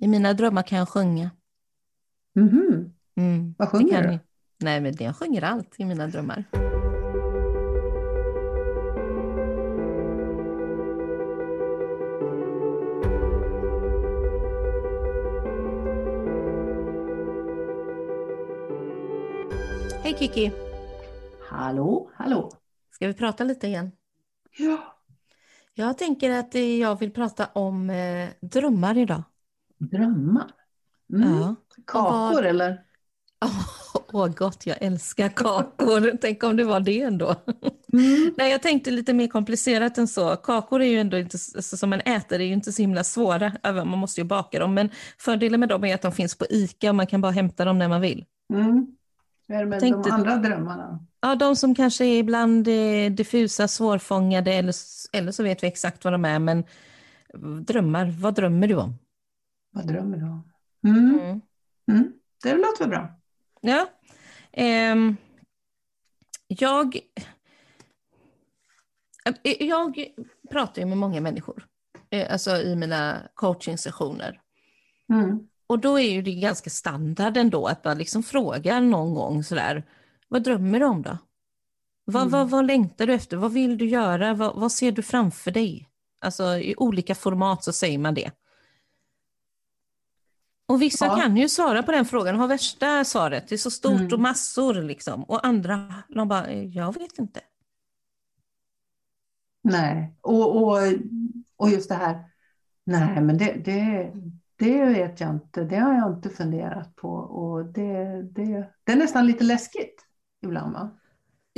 I mina drömmar kan jag sjunga. Mhm. Mm. Vad sjunger du? ni. Nej, men jag sjunger allt i mina drömmar. Hej Kiki! Hallå, hallå. Ska vi prata lite igen? Ja. Jag tänker att jag vill prata om eh, drömmar idag. Drömmar. Mm. Ja. Kakor Vad- eller? Åh gott, jag älskar kakor. Tänk om det var det ändå. Mm. Nej, jag tänkte lite mer komplicerat än så. Kakor är ju ändå inte, alltså, som man äter, är ju inte så himla svåra. Även Man måste ju baka dem, men fördelen med dem är att de finns på ICA och man kan bara hämta dem när man vill. Mm. Hur är det med Tänkte- de andra drömmarna? Ja, de som kanske är ibland eh, diffusa, svårfångade eller, eller så vet vi exakt vad de är, men drömmar, vad drömmer du om? Vad drömmer du om? Mm. Mm. Mm. Det låter väl bra? Ja. Ehm, jag, jag pratar ju med många människor, eh, alltså i mina coachingsessioner. Mm. Och då är ju det ganska standard ändå att man liksom frågar någon gång sådär, vad drömmer du om då? Vad, Mm. vad, vad längtar du efter? Vad vill du göra? Vad, vad ser du framför dig? Alltså i olika format så säger man det. Och vissa Ja. kan ju svara på den frågan och ha värsta svaret. Det är så stort Mm. och massor liksom. Och andra, de bara, "Eh, jag vet inte. Nej, och, och, och just det här. Nej, men det, det, det vet jag inte. Det har jag inte funderat på. Och det, det, det är nästan lite läskigt ibland. Va?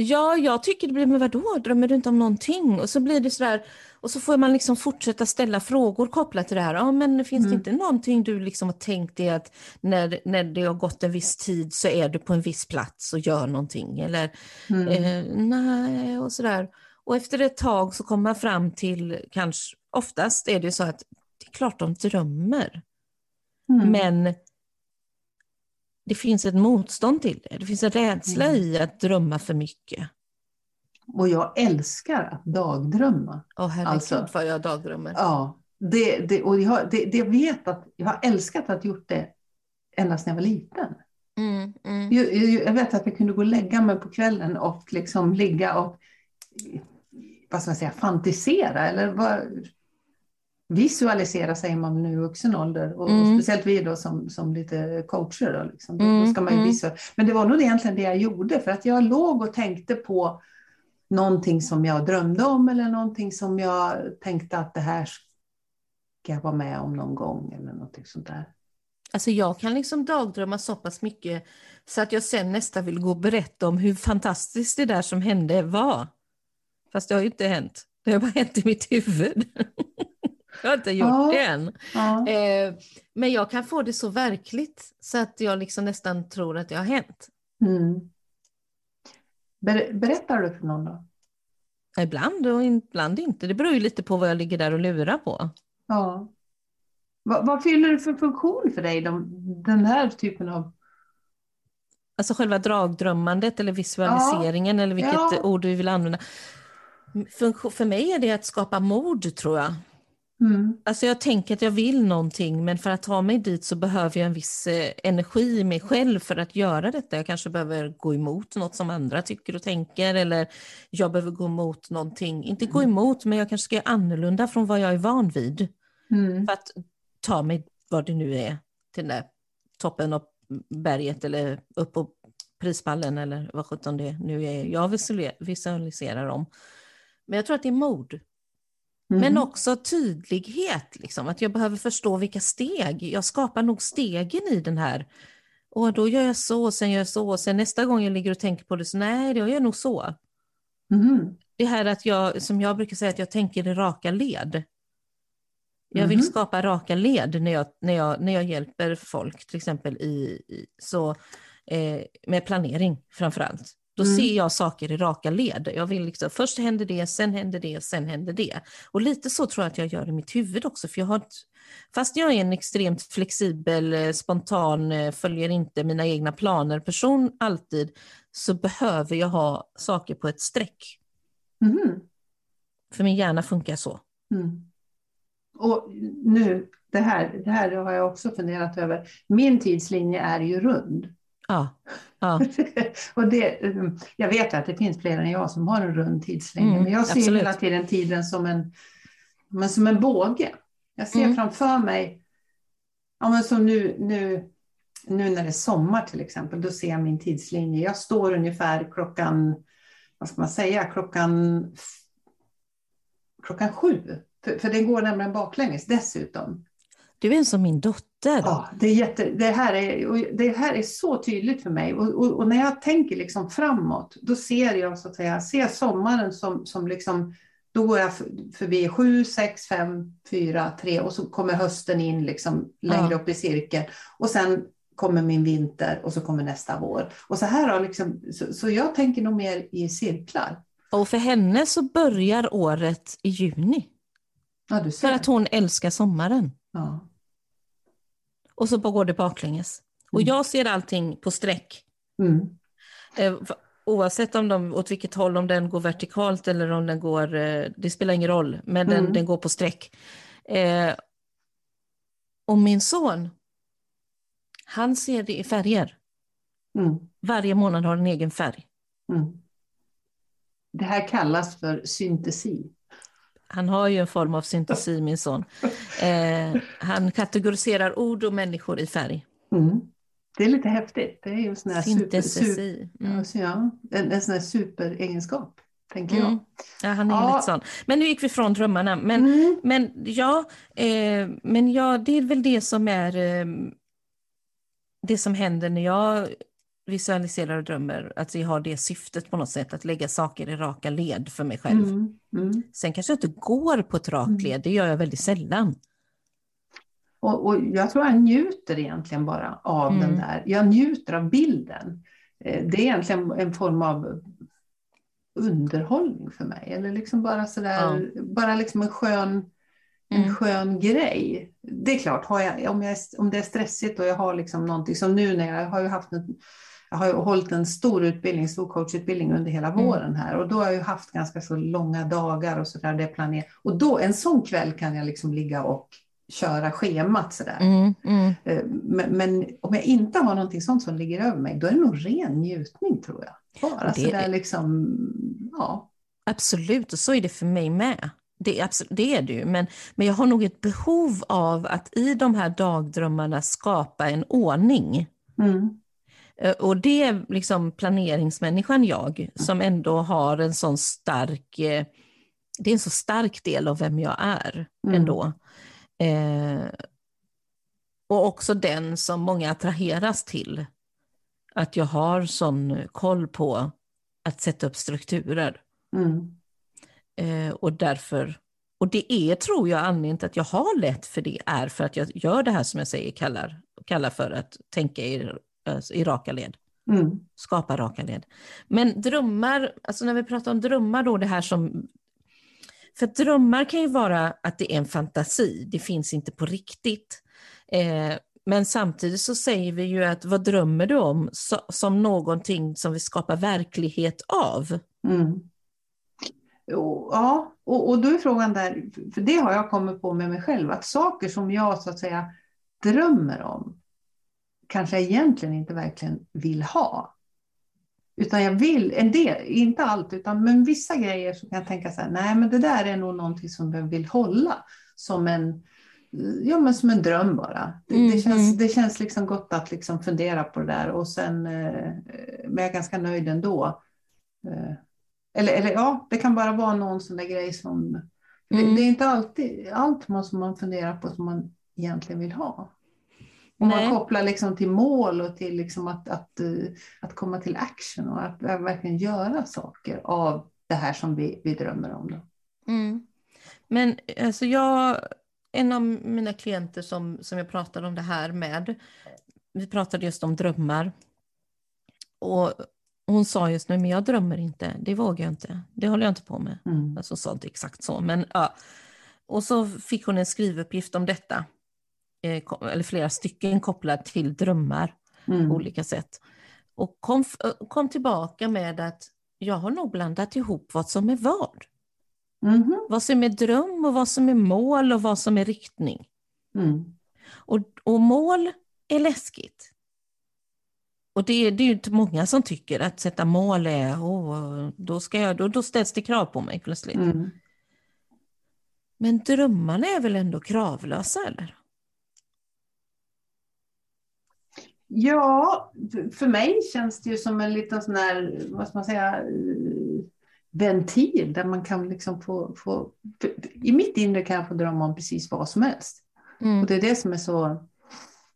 Ja, jag tycker det blir, men vadå, drömmer du inte om någonting? Och så blir det sådär, och så får man liksom fortsätta ställa frågor kopplat till det här. Ja, men finns det Mm. inte någonting du liksom har tänkt dig att när, när det har gått en viss tid så är du på en viss plats och gör någonting? Eller Mm. eh, nej, och sådär. Och efter ett tag så kommer man fram till, kanske, oftast är det så att det är klart de drömmer, Mm. men det finns ett motstånd till det. Det finns en rädsla Mm. i att drömma för mycket. Och jag älskar att dagdrömma. Åh herregud Alltså- vad jag dagdrömmer. Ja, det, det, och jag, det, det vet att jag har älskat att gjort det ända sedan jag var liten. Mm, mm. Jag, jag, jag vet att jag kunde gå och lägga mig på kvällen och liksom ligga och vad ska man säga, fantisera eller vad, visualisera säger man nu i vuxen ålder. Och, Mm. och speciellt vi då som, som lite coacher. Då, liksom. Mm, då ska man ju mm. visualisera. Men det var nog egentligen det jag gjorde för att jag låg och tänkte på någonting som jag drömde om eller någonting som jag tänkte att det här ska jag vara med om någon gång eller någonting sånt där. Alltså jag kan liksom dagdrömma så pass mycket så att jag sen nästan vill gå och berätta om hur fantastiskt det där som hände var. Fast det har ju inte hänt. Det har bara hänt i mitt huvud. jag har inte gjort Ja. det än. Ja. Eh, men jag kan få det så verkligt så att jag liksom nästan tror att det har hänt. Mm. Ber, berättar du för någon då? Ibland och ibland inte. Det beror ju lite på vad jag ligger där och lurar på. Ja. Vad, vad fyller det för funktion för dig, de, den här typen av... Alltså själva dragdrömmandet eller visualiseringen eller vilket Ja. ord vi vill använda. Funktion, för mig är det att skapa mod tror jag. Mm. Alltså jag tänker att jag vill någonting men för att ta mig dit så behöver jag en viss eh, energi i mig själv för att göra detta. Jag kanske behöver gå emot något som andra tycker och tänker eller jag behöver gå emot någonting, inte gå emot men jag kanske ska göra annorlunda från vad jag är van vid Mm. för att ta mig vad det nu är till den där toppen av berget eller upp på prispallen eller vad sjutton det nu är jag visualiserar om. Men jag tror att det är mod. Mm. Men också tydlighet, liksom, att jag behöver förstå vilka steg. Jag skapar nog stegen i den här. Och då gör jag så, och sen gör jag så, och sen nästa gång jag ligger och tänker på det så nej, då gör jag nog så. Mm. Det här att jag, som jag brukar säga, att jag tänker i raka led. Jag vill Mhm. skapa raka led när jag, när jag, när jag hjälper folk, till exempel i, i så, eh, med planering framför allt. Då Mm. ser jag saker i raka led. Jag vill liksom, först händer det, sen händer det, sen händer det. Och lite så tror jag att jag gör i mitt huvud också. För jag har, fast jag är en extremt flexibel, eh, spontan, eh, följer inte mina egna planer person alltid, så behöver jag ha saker på ett streck. Mm. För min hjärna funkar så. Mm. Och nu det här, det här har jag också funderat över. Min tidslinje är ju rund. Ja. ja. och det, jag vet att det finns fler än jag som har en rund tidslinje, Mm, men jag ser absolut. hela tiden tiden som en, men som en båge. Jag ser Mm. framför mig, ja, men som nu, nu, nu när det är sommar till exempel, då ser jag min tidslinje. Jag står ungefär klockan, vad ska man säga, klockan, klockan sju. För, för det går nämligen baklänges dessutom. Du är en som min dotter. Ja, det, är jätte, det, här är, det här är så tydligt för mig. Och, och, och när jag tänker liksom framåt, då ser jag så att säga, ser sommaren som, som liksom, då går jag för- förbi sju, sex, fem, fyra, tre och så kommer hösten in liksom längre Ja. upp i cirkeln. Och sen kommer min vinter och så kommer nästa vår. Och så här har liksom, så, så jag tänker nog mer i cirklar. Och för henne så börjar året i juni. Ja. För att hon älskar sommaren. ja. Och så går det baklänges. Och Mm. jag ser allting på streck. Mm. Eh, Oavsett om de, åt vilket håll, om den går vertikalt eller om den går, eh, det spelar ingen roll, men den, Mm. den går på streck. Eh, och min son, han ser det i färger. Mm. Varje månad har en egen färg. Mm. Det här kallas för syntesi. Han har ju en form av syntesi, min son. Eh, han kategoriserar ord och människor i färg. Mm. Det är lite häftigt. Det är ju en sån här super, super. Mm. ja, en, en sån här superegenskap, tänker jag. Mm. Ja, han är Ja. lite sån. Men nu gick vi från drömmarna. Men, Mm. men, ja, eh, men ja, det är väl det som är eh, det som händer när jag visualiserar och drömmer. Att jag har det syftet på något sätt, att lägga saker i raka led för mig själv. Mm. Mm. Sen kanske jag inte går på ett rakt Mm. led, det gör jag väldigt sällan. Och, och jag tror jag njuter egentligen bara av Mm. den där. Jag njuter av bilden. Eh, Det är egentligen en form av underhållning för mig. Eller liksom bara sådär, bara liksom en skön, en Mm. skön grej. Det är klart, jag, om, jag, om det är stressigt och jag har liksom någonting som nu när jag har ju haft en, jag har ju hållit en stor utbildning, stor coachutbildning under hela Mm. våren här och då har jag ju haft ganska så långa dagar och sådär, det är planerat. Och då en sån kväll kan jag liksom ligga och köra schemat sådär. Mm, mm. Eh, Men, men om jag inte har någonting sånt som ligger över mig, då är det nog ren njutning tror jag. Bara Det- sådär liksom, ja. Absolut, och så är det för mig med. Det är, absolut, det är det ju, men, men jag har nog ett behov av att i de här dagdrömmarna skapa en ordning. Mm. Eh, Och det är liksom planeringsmänniskan jag, som ändå har en sån stark, eh, det är en så stark del av vem jag är Mm. ändå. Eh, och också den som många attraheras till. Att jag har sån koll på att sätta upp strukturer. Mm. Eh, och därför, och det är tror jag anledningen till att jag har lätt för det är för att jag gör det här som jag säger kallar, kallar för att tänka i, i raka led. Mm. Skapa raka led. Men drömmar, alltså när vi pratar om drömmar då det här som för drömmar kan ju vara att det är en fantasi, det finns inte på riktigt. Eh, men samtidigt så säger vi ju att vad drömmer du om så, som någonting som vi skapar verklighet av? Mm. Ja, och, och då är frågan där, för det har jag kommit på med mig själv, att saker som jag så att säga drömmer om kanske jag egentligen inte verkligen vill ha. Utan jag vill, en del, inte allt, utan men vissa grejer så kan jag tänka så här, nej men det där är nog någonting som jag vill hålla som en, ja, men som en dröm bara. Det, Mm, det, känns, mm. det känns liksom gott att liksom fundera på det där och sen, eh, men jag är ganska nöjd ändå. Eh, eller, eller ja, det kan bara vara någon sån där grej som... Det, Mm. det är inte alltid allt man, som man funderar på som man egentligen vill ha. Om Nej. man kopplar liksom till mål och till liksom att, att, eh, att komma till action och att verkligen göra saker av det här som vi, vi drömmer om. Då. Mm. Men alltså jag, en av mina klienter som, som jag pratade om det här med, vi pratade just om drömmar. Och hon sa just nu, men jag drömmer inte, det vågar jag inte, det håller jag inte på med. Mm. Alltså hon sa inte exakt så, men ja. Och så fick hon en skrivuppgift om detta, eller flera stycken kopplat till drömmar på Mm. olika sätt. Och kom, f- kom tillbaka med att jag har nog blandat ihop vad som är vad. Mhm. Vad som är dröm och vad som är mål och vad som är riktning. Mm. Och, och mål är läskigt. Och det, det är ju inte många som tycker att sätta mål är, oh, då, ska jag, då, då ställs det krav på mig plötsligt. Mm. Men drömmarna är väl ändå kravlösa eller? Ja, för mig känns det ju som en liten sån här, vad ska man säga, ventil där man kan liksom få, få i mitt inre kan jag få drömma om precis vad som helst. Mm. Och det är det som är så,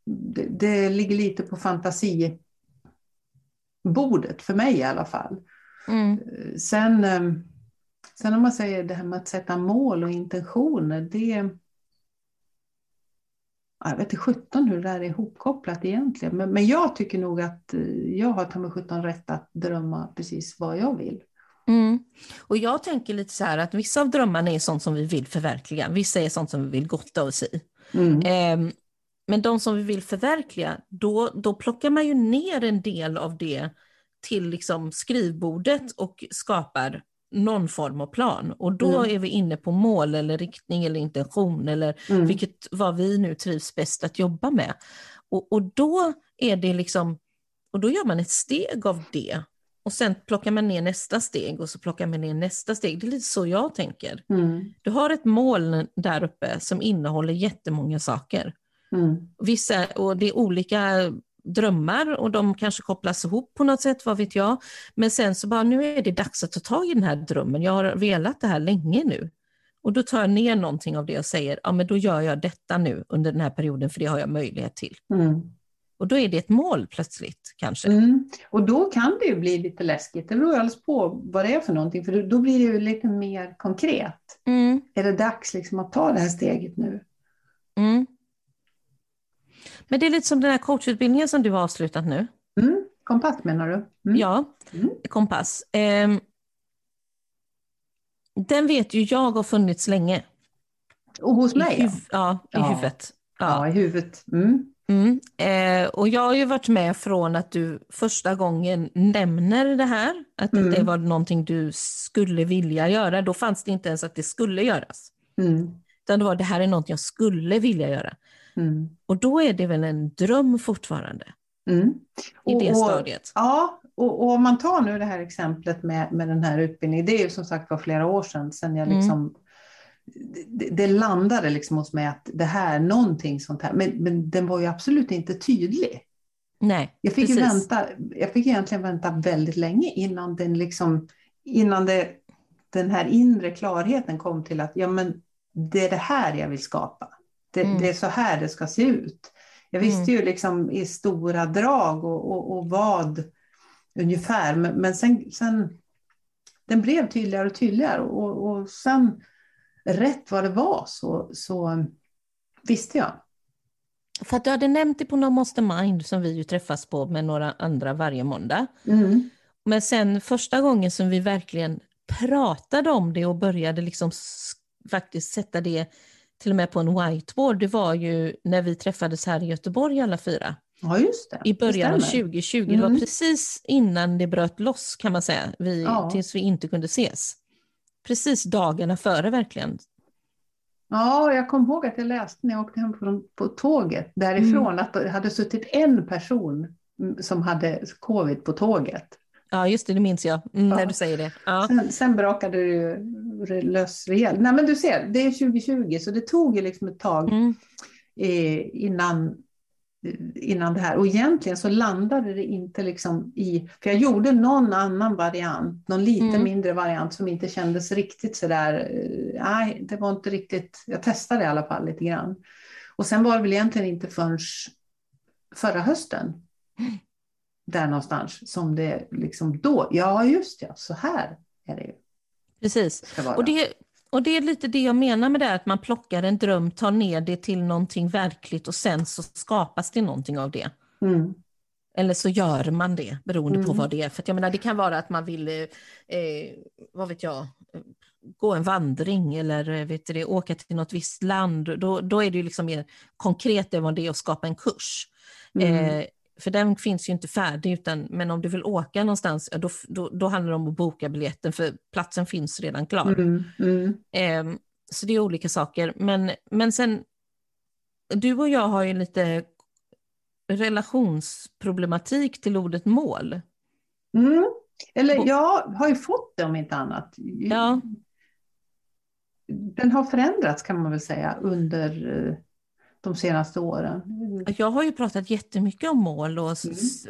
det, det ligger lite på fantasibordet för mig i alla fall. Mm. Sen, eh, sen om man säger det här med att sätta mål och intentioner, det jag vet inte sjutton hur det där är ihopkopplat egentligen. Men, men jag tycker nog att eh, jag har ta mig sjutton rätt att drömma precis vad jag vill. Mm. Och jag tänker lite så här att vissa av drömmarna är sånt som vi vill förverkliga, vissa är sånt som vi vill gotta oss i. Mm. Eh, men de som vi vill förverkliga, då, då plockar man ju ner en del av det till liksom skrivbordet och skapar någon form av plan. Och då Mm. är vi inne på mål eller riktning eller intention eller Mm. vilket vad vi nu trivs bäst att jobba med. Och, och då är det liksom, och då gör man ett steg av det. Och sen plockar man ner nästa steg och så plockar man ner nästa steg. Det är lite så jag tänker. Mm. Du har ett mål där uppe som innehåller jättemånga saker. Mm. Vissa, och det är olika drömmar och de kanske kopplas ihop på något sätt, vad vet jag. Men sen så bara, nu är det dags att ta tag i den här drömmen. Jag har velat det här länge nu. Och då tar jag ner någonting av det och säger, ja men då gör jag detta nu under den här perioden för det har jag möjlighet till. Mm. Och då är det ett mål plötsligt kanske. Mm. Och då kan det ju bli lite läskigt. Det beror alldeles på vad det är för någonting. För då blir det ju lite mer konkret. Mm, Är det dags liksom att ta det här steget nu? Men det är lite som den här coachutbildningen som du har avslutat nu. Mm. Kompass menar du? Mm. Ja, Mm. kompass. Ehm, den vet ju jag har funnits länge. Och hos I, mig? Ja, huv- ja, i Ja. huvudet. Ja. ja i huvudet. Mm. Mm. Eh, och jag har ju varit med från att du första gången nämner det här, att Mm. det var någonting du skulle vilja göra. Då fanns det inte ens att det skulle göras. Mm. Utan det var det här är något jag skulle vilja göra. Mm. Och då är det väl en dröm fortfarande Mm. i det och- stadiet. Ja, och, och om man tar nu det här exemplet med, med den här utbildningen, det är ju som sagt var flera år sedan, sedan jag Mm. liksom det, det landade liksom hos mig att det här, någonting sånt här, men, men den var ju absolut inte tydlig. Nej, Jag fick, vänta, jag fick egentligen vänta väldigt länge innan den liksom, innan det, den här inre klarheten kom till att ja, men det är det här jag vill skapa. Det, Mm. det är så här det ska se ut. Jag visste ju liksom i stora drag och, och, och vad ungefär, men, men sen, sen den blev tydligare och tydligare och, och sen rätt vad det var så, så visste jag. För att du hade nämnt det på No Monster Mind som vi ju träffas på med några andra varje måndag. Mm. Men sen första gången som vi verkligen pratade om det och började liksom faktiskt sätta det till och med på en whiteboard, det var ju när vi träffades här i Göteborg alla fyra. Ja, just det. I början av Det stämmer. 2020, det var Mm. precis innan det bröt loss kan man säga, vi, Ja. tills vi inte kunde ses. Precis dagarna före verkligen. Ja, jag kommer ihåg att jag läste när jag åkte hem på, på tåget därifrån Mm. att det hade suttit en person mm, som hade covid på tåget. Ja, just det, det minns jag, mm, Ja. när du säger det. Ja. Sen, sen brakade re- lös rejält. Nej, men du ser, det är 2020 så det tog ju liksom ett tag Mm, eh, innan, innan det här. Och egentligen så landade det inte liksom i... För jag gjorde någon annan variant, någon lite Mm. mindre variant som inte kändes riktigt sådär... eh, Nej, det var inte riktigt... Jag testade i alla fall lite grann. Och sen var det väl egentligen inte förrän förra hösten, där någonstans, som det liksom då... Ja, just ja, så här är det ju. precis. Vara. Och det, och det är lite det jag menar med det här, att man plockar en dröm, tar ner det till någonting verkligt och sen så skapas det någonting av det. Mm. Eller så gör man det beroende på Mm. vad det är. För jag menar, det kan vara att man vill, eh, eh, vad vet jag, gå en vandring eller eh, vet du det, åka till något visst land. Då, då är det ju liksom mer konkret än vad det är att skapa en kurs. Mm. Eh, för den finns ju inte färdig, utan, men om du vill åka någonstans, då, då, då handlar det om att boka biljetten, för platsen finns redan klar. Mm. Mm. Eh, så det är olika saker. Men, men sen du och jag har ju lite relationsproblematik till ordet mål. Mm. Eller jag har ju fått det om inte annat. Ja. Den har förändrats kan man väl säga under eh, de senaste åren. Jag har ju pratat jättemycket om mål och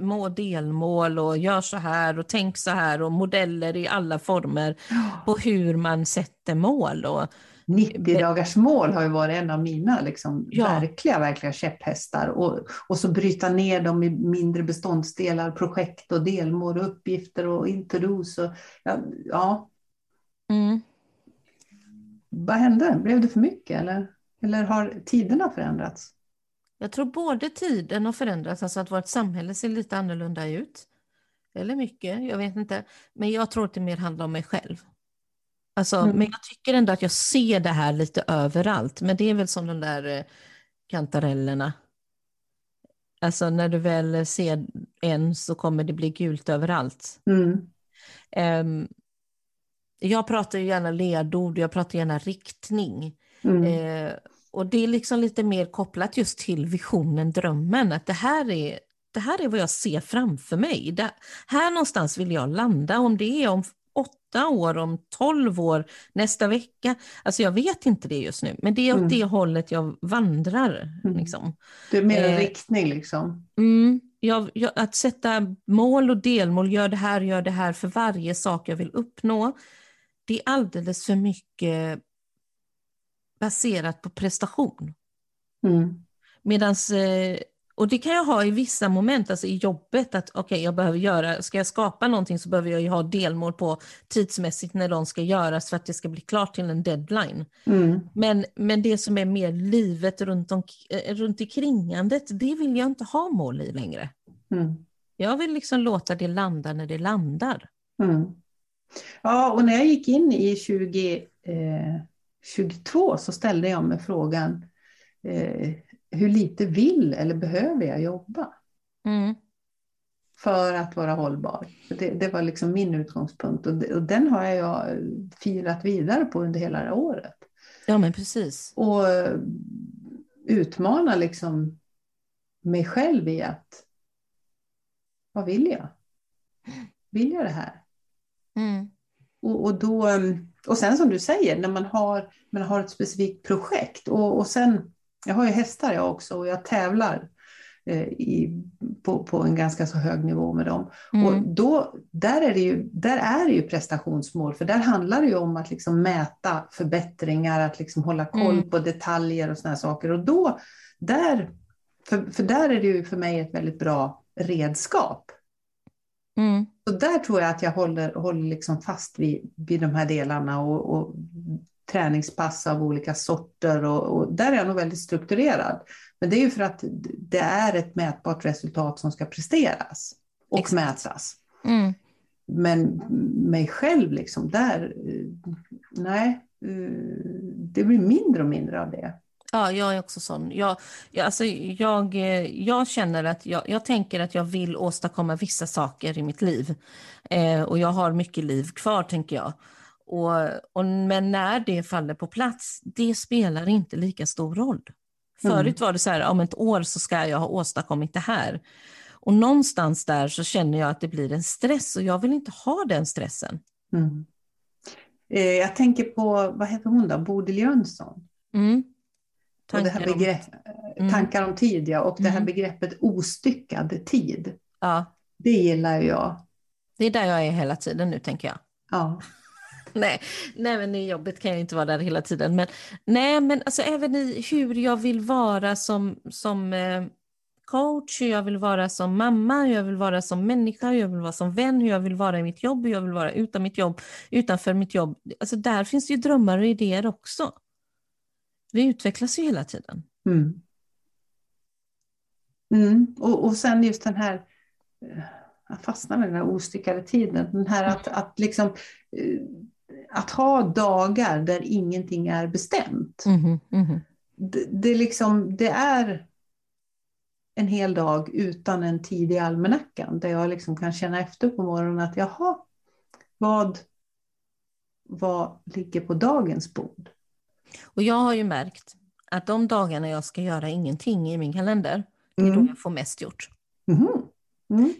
mm. delmål och gör så här och tänk så här och modeller i alla former på hur man sätter mål. Och, 90 dagars mål har ju varit en av mina liksom, ja. verkliga, verkliga käpphästar. Och, och så bryta ner dem i mindre beståndsdelar, projekt och delmål och uppgifter och interros. Och, ja. ja. Mm. Vad hände? Blev det för mycket eller? Eller har tiderna förändrats? Jag tror både tiden har förändrats, alltså att vårt samhälle ser lite annorlunda ut. Eller mycket, jag vet inte. Men jag tror att det mer handlar om mig själv. Alltså, mm. Men jag tycker ändå att jag ser det här lite överallt. Men det är väl som de där eh, kantarellerna. Alltså när du väl ser en så kommer det bli gult överallt. Mm. Um, jag pratar ju gärna ledord, jag pratar gärna riktning. Mm. Uh, och det är liksom lite mer kopplat just till visionen, drömmen, att det här är, det här är vad jag ser framför mig. Det, här någonstans vill jag landa, om det är om åtta år, om tolv år, nästa vecka. Alltså jag vet inte det just nu, men det är åt mm. det hållet jag vandrar. Mm. Liksom. Det är mer en eh, riktning liksom? Mm, jag, jag, att sätta mål och delmål, gör det här, gör det här för varje sak jag vill uppnå. Det är alldeles för mycket baserat på prestation. Mm. Medan eh, och det kan jag ha i vissa moment, alltså i jobbet, att okej, okay, jag behöver göra, ska jag skapa någonting så behöver jag ju ha delmål på tidsmässigt när de ska göras för att det ska bli klart till en deadline. Mm. Men, men det som är mer livet runt, om, eh, runt i kringandet, det vill jag inte ha mål i längre. Mm. Jag vill liksom låta det landa när det landar. Mm. Ja, och när jag gick in i 2022 eh, så ställde jag mig frågan eh, hur lite vill eller behöver jag jobba? Mm. För att vara hållbar. Det, det var liksom min utgångspunkt och, och, den har jag firat vidare på under hela det här året. Ja men precis. Och eh, utmana liksom mig själv i att vad vill jag? Vill jag det här? Mm. Och, och, då, eh, och sen som du säger, när man har, man har ett specifikt projekt och, och sen jag har ju hästar jag också och jag tävlar eh, i, på, på en ganska så hög nivå med dem. Mm. Och då, där, är det ju, där är det ju prestationsmål, för där handlar det ju om att liksom mäta förbättringar, att liksom hålla koll mm. på detaljer och sådana saker. Och då, där, för, för där är det ju för mig ett väldigt bra redskap. Mm. Så där tror jag att jag håller, håller liksom fast vid, vid de här delarna och, och träningspass av olika sorter och, och, där är jag nog väldigt strukturerad. Men det är ju för att det är ett mätbart resultat som ska presteras och Exakt. mätas. Mm. Men mig själv, liksom, där, nej, det blir mindre och mindre av det. Ja, jag är också sån. Jag, jag, alltså, jag, jag känner att jag, jag tänker att jag vill åstadkomma vissa saker i mitt liv. Eh, och jag har mycket liv kvar, tänker jag. Och, och, men när det faller på plats, det spelar inte lika stor roll. Mm. Förut var det så här, om ett år så ska jag ha åstadkommit det här. Och någonstans där så känner jag att det blir en stress och jag vill inte ha den stressen. Mm. Eh, jag tänker på, vad heter hon då, Bodil Jönsson? Mm. Tankar, det här begrepp, mm. tankar om tid, ja. Och det här mm. begreppet ostyckad tid. Ja. Det gillar jag. Det är där jag är hela tiden nu, tänker jag. Ja. nej, nej, men i jobbet kan jag inte vara där hela tiden. Men, nej, men alltså även i hur jag vill vara som, som eh, coach, hur jag vill vara som mamma, hur jag vill vara som människa, hur jag vill vara som vän, hur jag vill vara i mitt jobb, hur jag vill vara utan mitt jobb, utanför mitt jobb. Alltså där finns ju drömmar och idéer också. Vi utvecklas ju hela tiden. Mm. Mm. Och, och sen just den här eh, jag fastnar med den här ostyckade tiden. Den här att, att liksom eh, att ha dagar där ingenting är bestämt. Mm, mm. Det, det, liksom, det är en hel dag utan en tid i almanackan där jag liksom kan känna efter på morgonen att jaha, vad, vad ligger på dagens bord? Och jag har ju märkt att de dagarna jag ska göra ingenting i min kalender, det är Mm. då jag får mest gjort. Mhm. Mm.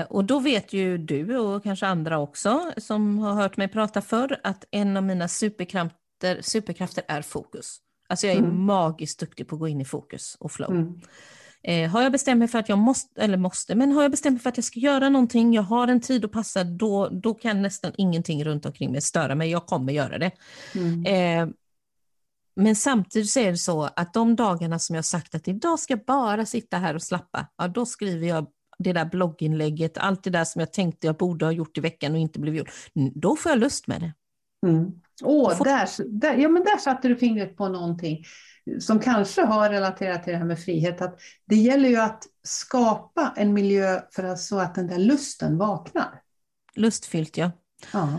Eh, och då vet ju du och kanske andra också som har hört mig prata förr att en av mina superkrafter, superkrafter är fokus. Alltså jag är Mm. magiskt duktig på att gå in i fokus och flow. Mm. Eh, har jag bestämt mig för att jag måste, eller måste, men har jag bestämt mig för att jag ska göra någonting, jag har en tid att passa, då, då kan nästan ingenting runt omkring mig störa mig, jag kommer göra det. Mm. Eh, men samtidigt så är det så att de dagarna som jag sagt att idag ska jag bara sitta här och slappa, ja då skriver jag det där blogginlägget, allt det där som jag tänkte jag borde ha gjort i veckan och inte blev gjort. Då får jag lust med det. Mm. Åh, Får- där, där, ja, men där satte du fingret på någonting som kanske har relaterat till det här med frihet. Att det gäller ju att skapa en miljö för att, så att den där lusten vaknar. Lustfyllt ja. Ja.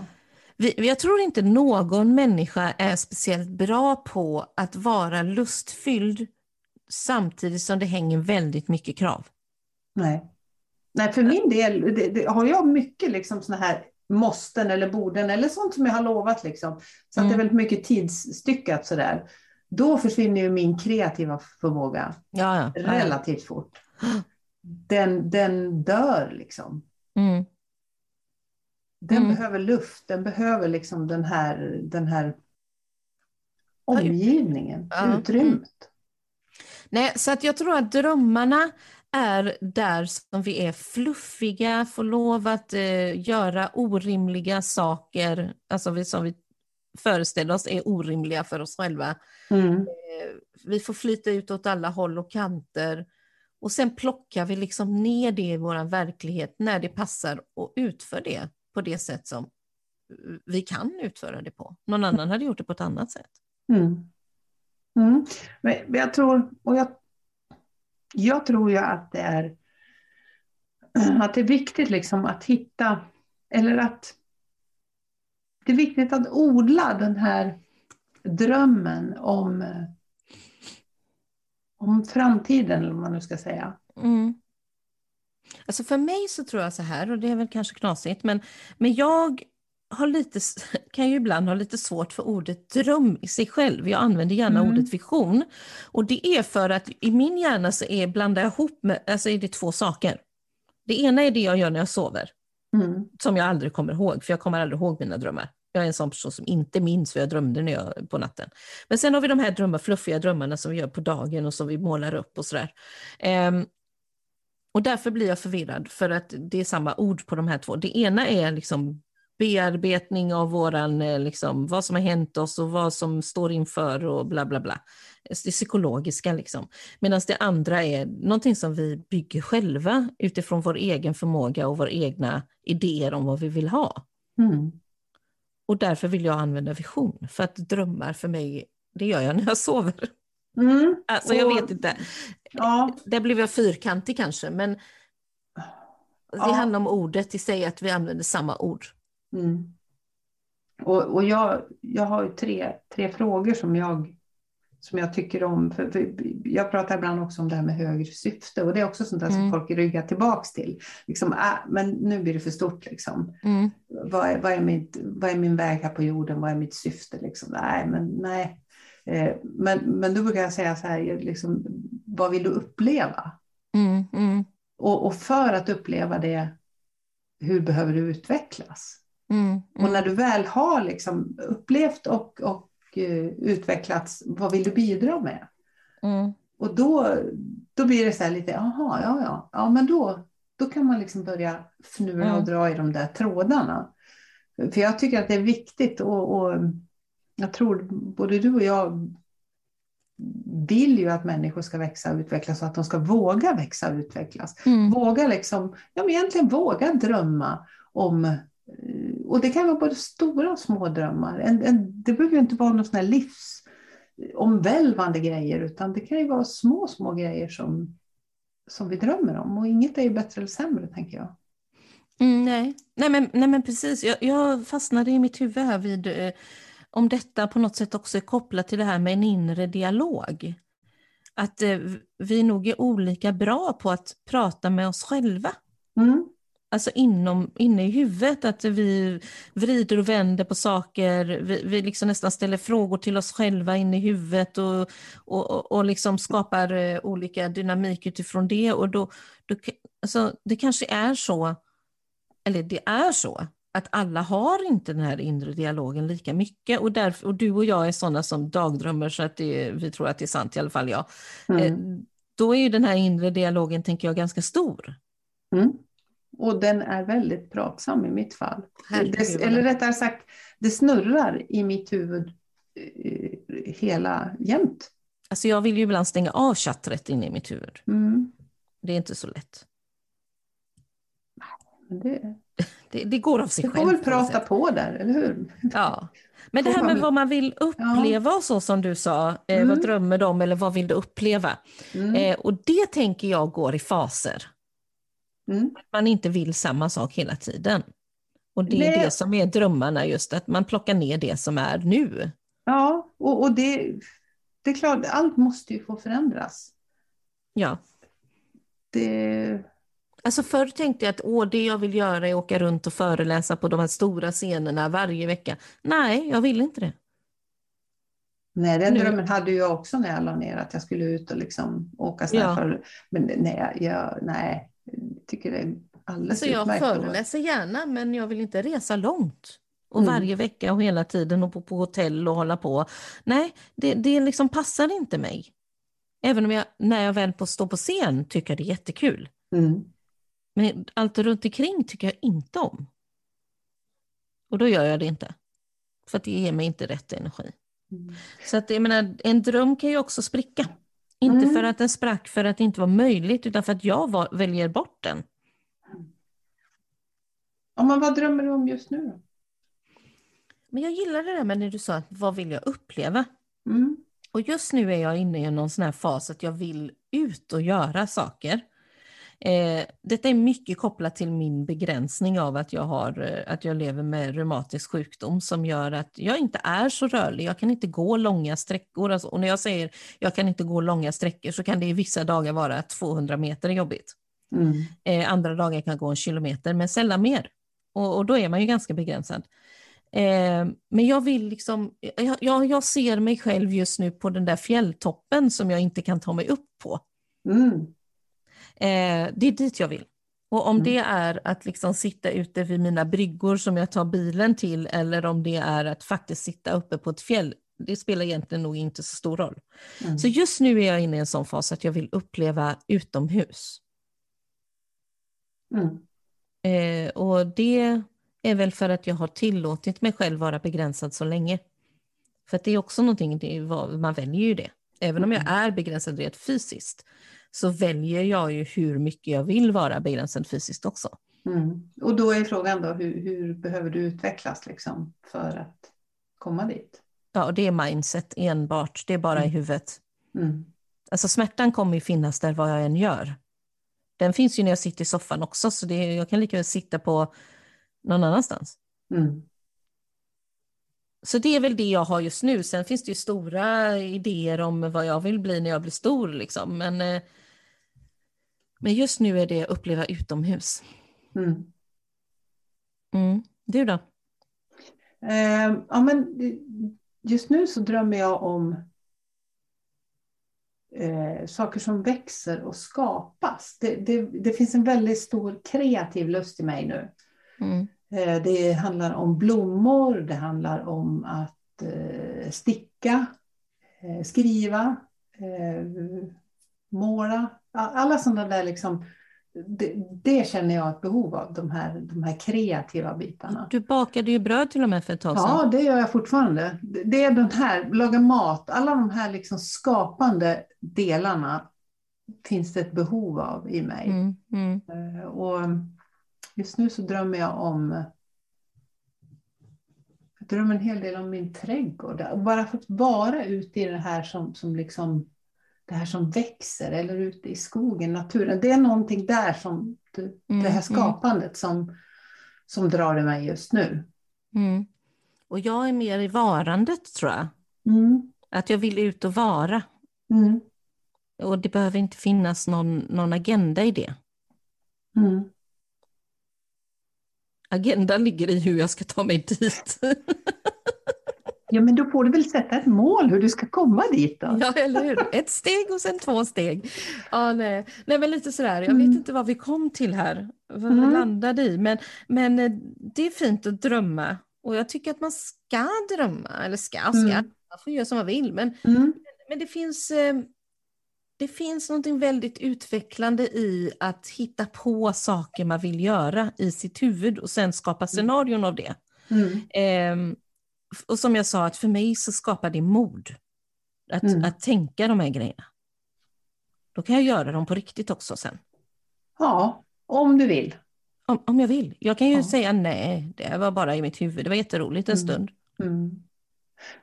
Vi, jag tror inte någon människa är speciellt bra på att vara lustfylld samtidigt som det hänger väldigt mycket krav. Nej. Nej, för min del det, det, har jag mycket liksom såna här måsten eller borden eller sånt som jag har lovat. Liksom. Så att det är Mm. väldigt mycket tidsstyckat sådär. Då försvinner ju min kreativa förmåga ja. ja. relativt fort. Den, den dör liksom. Mm. Den Mm. behöver luft, den behöver liksom den här, den här omgivningen, Ja. utrymmet. Nej, så att jag tror att drömmarna är där som vi är fluffiga, får lov att eh, göra orimliga saker, alltså vi, som vi föreställer oss är orimliga för oss själva. Mm. Eh, vi får flyta ut åt alla håll och kanter och sen plockar vi liksom ner det i vår verklighet när det passar och utför det på det sätt som vi kan utföra det på. Någon annan hade gjort det på ett annat sätt. Mm. Mm. Men jag tror, och jag, jag tror ju att det är att det är viktigt liksom att hitta, eller att det är viktigt att odla den här drömmen om, om framtiden, eller vad man nu ska säga. Mm. Alltså för mig så tror jag så här, och det är väl kanske knasigt, men, men jag har lite, kan ju ibland ha lite svårt för ordet dröm i sig själv. Jag använder gärna Mm. ordet vision. Och det är för att i min hjärna så är blandar jag ihop med, alltså är det två saker. Det ena är det jag gör när jag sover, Mm. som jag aldrig kommer ihåg, för jag kommer aldrig ihåg mina drömmar. Jag är en sån person som inte minns vad jag drömde när jag, på natten. Men sen har vi de här drömmar, fluffiga drömmarna som vi gör på dagen och som vi målar upp och sådär. Ehm, och därför blir jag förvirrad, för att det är samma ord på de här två. Det ena är liksom bearbetning av våran, eh, liksom, vad som har hänt oss och vad som står inför och bla bla bla. Det psykologiska liksom. Medan det andra är någonting som vi bygger själva utifrån vår egen förmåga och våra egna idéer om vad vi vill ha. Mm. Och därför vill jag använda vision, för att drömmar för mig, det gör jag när jag sover. Mm. Alltså jag vet inte, Ja, där blev jag fyrkantig kanske, men det Ja. handlar om ordet i sig, att vi använder samma ord. Mm. Och, och jag, jag har ju tre, tre frågor som jag, som jag tycker om. För, för jag pratar ibland också om det här med högre syfte och det är också sånt där Mm. som folk ryggar tillbaks till. Liksom, äh, men nu blir det för stort. Liksom. Mm. Vad, är, vad, är mitt, vad är min väg här på jorden? Vad är mitt syfte? Liksom? Nej, men nej. Eh, men, men då brukar jag säga så här, liksom, vad vill du uppleva? Mm, mm, Och, och för att uppleva det, hur behöver du utvecklas? mm, Och när du väl har liksom upplevt och, och eh, utvecklats, vad vill du bidra med? mm, Och då, då blir det så här lite, jaha, ja, ja, ja, men då, då kan man liksom börja fnula och Mm. dra i de där trådarna. För jag tycker att det är viktigt och, och jag tror både du och jag vill ju att människor ska växa och utvecklas och att de ska våga växa och utvecklas. mm, Våga liksom, ja men egentligen våga drömma om, eh, och det kan vara både stora och små drömmar. En, en, det behöver inte vara någon sån här livsomvälvande grejer, utan det kan ju vara små, små grejer som, som vi drömmer om. Och inget är ju bättre eller sämre, tänker jag. Mm, nej. Nej, men, nej, men precis. Jag, jag fastnade i mitt huvud här vid eh, om detta på något sätt också är kopplat till det här med en inre dialog. Att eh, vi nog är olika bra på att prata med oss själva. Mm. alltså inom, inne i huvudet, att vi vrider och vänder på saker, vi, vi liksom nästan ställer frågor till oss själva inne i huvudet och, och, och, liksom skapar eh, olika dynamik utifrån det. Och då, då, alltså, det kanske är så, eller det är så, att alla har inte den här inre dialogen lika mycket och, därför, och du och jag är sådana som dagdrömmer så att det, vi tror att det är sant, i alla fall jag. Mm. Eh, då är ju den här inre dialogen, tänker jag, ganska stor. Mm. Och den är väldigt pratsam i mitt fall. Det, eller rättare sagt, det snurrar i mitt huvud eh, hela jämt. Alltså jag vill ju ibland stänga av chattret inne i mitt huvud. Mm. Det är inte så lätt. Det, det, det går av sig själv. Du får väl prata på där, eller hur? Ja. Men det här med vad man vill uppleva och så som du sa, eh, mm. vad drömmer du om eller vad vill du uppleva? Mm. Eh, och det tänker jag går i faser. Mm. Man inte vill samma sak hela tiden. Och det är Nej. det som är drömmarna, just att man plockar ner det som är nu. Ja, och, och det, det är klart, allt måste ju få förändras. Ja. Det... Alltså förr tänkte jag att Åh, det jag vill göra är att åka runt och föreläsa på de här stora scenerna varje vecka. Nej, jag vill inte det. Nej, den nu. drömmen hade jag också när jag la ner, att jag skulle ut och liksom åka ja. för, Men nej, jag, nej, tycker det är alldeles alltså Jag utmärkt. föreläser gärna, men jag vill inte resa långt. Och mm. varje vecka och hela tiden och på, på hotell och hålla på. Nej, det, det liksom passar inte mig. Även om jag, när jag väl står på scen, tycker det är jättekul. Mm. Men allt runt omkring tycker jag inte om. Och då gör jag det inte. För att det ger mig inte rätt energi. Mm. Så att jag menar, en dröm kan ju också spricka. Inte mm. för att den sprack för att det inte var möjligt, utan för att jag var, väljer bort den. Ja, men vad drömmer du om just nu? Då? Men jag gillar det där med när du sa, vad vill jag uppleva? Mm. Och just nu är jag inne i någon sån här fas att jag vill ut och göra saker. Eh, detta är mycket kopplat till min begränsning av att jag, har, eh, att jag lever med reumatisk sjukdom som gör att jag inte är så rörlig. Jag kan inte gå långa sträckor. Alltså, och när jag säger jag kan inte gå långa sträckor så kan det i vissa dagar vara 200 meter jobbigt. Mm. Eh, andra dagar kan jag gå en kilometer, men sällan mer. Och, och då är man ju ganska begränsad. Eh, men jag vill liksom, jag, jag, jag, ser mig själv just nu på den där fjälltoppen som jag inte kan ta mig upp på. Mm. Eh, det är dit jag vill. Och om mm. det är att liksom sitta ute vid mina bryggor som jag tar bilen till eller om det är att faktiskt sitta uppe på ett fjäll, det spelar egentligen nog inte så stor roll. Mm. Så just nu är jag inne i en sån fas att jag vill uppleva utomhus. Mm. Eh, och det är väl för att jag har tillåtit mig själv vara begränsad så länge. För det är också någonting, det är, man väljer ju det. Även om jag mm. är begränsad rent fysiskt så väljer jag ju hur mycket jag vill vara begränsad fysiskt också. Mm. Och då är frågan då, hur, hur, behöver du utvecklas liksom för att komma dit? Ja, och det är mindset enbart, det är bara mm. i huvudet. Mm. Alltså smärtan kommer ju finnas där vad jag än gör. Den finns ju när jag sitter i soffan också, så det, jag kan lika väl sitta på någon annanstans. Mm. Så det är väl det jag har just nu. Sen finns det ju stora idéer om vad jag vill bli när jag blir stor. Liksom. Men, eh, men just nu är det att uppleva utomhus. Mm. Mm. Du då? Eh, ja, men just nu så drömmer jag om eh, saker som växer och skapas. Det, det, det, finns en väldigt stor kreativ lust i mig nu. Mm. Eh, det handlar om blommor, det handlar om att eh, sticka, eh, skriva, måla. Alla sådana där liksom, det, det, känner jag ett behov av, de här, de här kreativa bitarna. Du bakade ju bröd till och med för ett tag sedan. Ja, det gör jag fortfarande. Det är den här, laga mat, alla de här liksom skapande delarna finns det ett behov av i mig. Mm, mm. Och Just nu så drömmer jag om jag drömmer en hel del om min trädgård. Bara fått vara ute i det här som, som liksom det här som växer eller ute i skogen, naturen. Det är någonting där som det, mm, här mm. skapandet mm. som, som drar i mig just nu. Mm. Och jag är mer i varandet tror jag. Mm. Att jag vill ut och vara. Mm. Och det behöver inte finnas någon, någon agenda i det. Agendan ligger i hur jag ska ta mig dit. Ja, men då får du väl sätta ett mål hur du ska komma dit då. Ja, eller hur? Ett steg och sen två steg. Ja, nej. nej, men lite sådär, jag Mm. vet inte vad vi kom till här, vad vi Mm. landade i, men, men eh, det är fint att drömma. Och jag tycker att man ska drömma, eller ska, ska, Mm. man får göra som man vill, men, Mm. men det finns eh, det finns något väldigt utvecklande i att hitta på saker man vill göra i sitt huvud och sen skapa scenarion av det. Mm. Ehm, och som jag sa, att för mig så skapar det mod. Att, Mm. att tänka de här grejerna. Då kan jag göra dem på riktigt också sen. Ja, om du vill. Om, om jag vill. Jag kan ju Ja. säga nej, det var bara i mitt huvud. Det var jätteroligt en Mm. stund. Mm.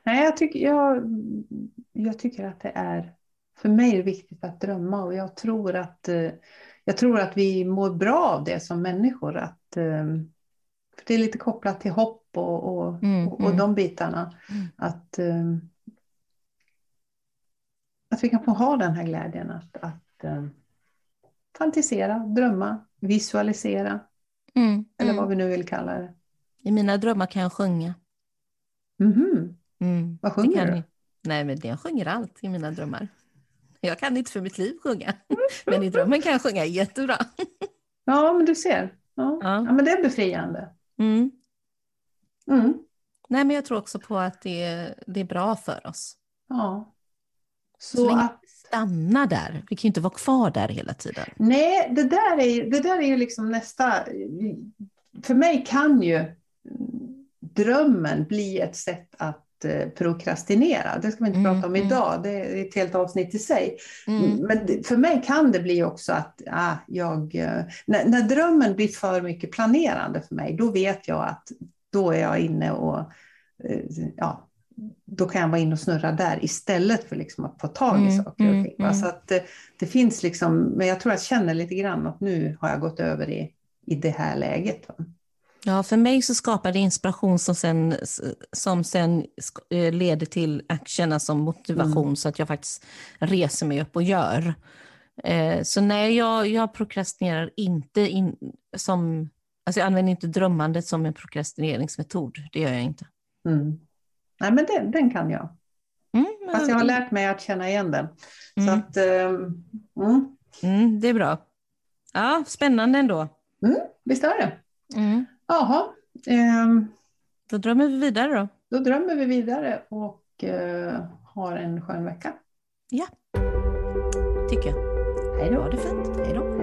Nej, jag, tycker, jag, jag tycker att det är, för mig är det viktigt att drömma och jag tror att, eh, jag tror att vi mår bra av det som människor. Att, eh, för det är lite kopplat till hopp och, och, Mm, och, och mm. de bitarna. Mm. Att, eh, att vi kan få ha den här glädjen att, att eh, fantisera, drömma, visualisera Mm, eller mm. vad vi nu vill kalla det. I mina drömmar kan jag sjunga. Mhm. Mm, Vad det sjunger du? ni. Nej, men jag sjunger allt i mina drömmar. Jag kan inte för mitt liv sjunga, men i drömmen kan jag sjunga jättebra. Ja, men du ser. Ja. Ja. Ja, men det är befriande. Mm. Mm. Nej, men jag tror också på att det är, det är bra för oss. Ja. Så, Så att, vi stannar där. Vi kan ju inte vara kvar där hela tiden. nej, det där är det där är ju liksom nästa... För mig kan ju drömmen bli ett sätt att prokrastinera. Det ska vi inte Mm, prata om mm. idag, det är ett helt avsnitt i sig. Mm. Men det- för mig kan det bli också att ah, jag, eh, när, när drömmen blir för mycket planerande för mig, då vet jag att då är jag inne och eh, ja, då kan jag vara inne och snurra där istället för liksom att få tag i Mm, saker och mm, ting. mm. Så att eh, det finns liksom, men jag tror jag känner lite grann att nu har jag gått över i, i det här läget. Va? Ja, för mig så skapar det inspiration som sen, som sen eh, leder till action, alltså motivation, Mm. så att jag faktiskt reser mig upp och gör. Eh, så nej, jag, jag prokrastinerar inte in, som, alltså jag använder inte drömmandet som en prokrastineringsmetod, det gör jag inte. Mm. Nej, men den, den kan jag. Mm, Fast jag har lärt mig att känna igen den. Så Mm. att, mm, mm, det är bra. Ja, spännande ändå. visst är det. Mm. Jaha, ehm, Då drömmer vi vidare då. då drömmer vi vidare och eh, har en skön vecka. Tycker jag. Hej då. Ha det fint. Hej då.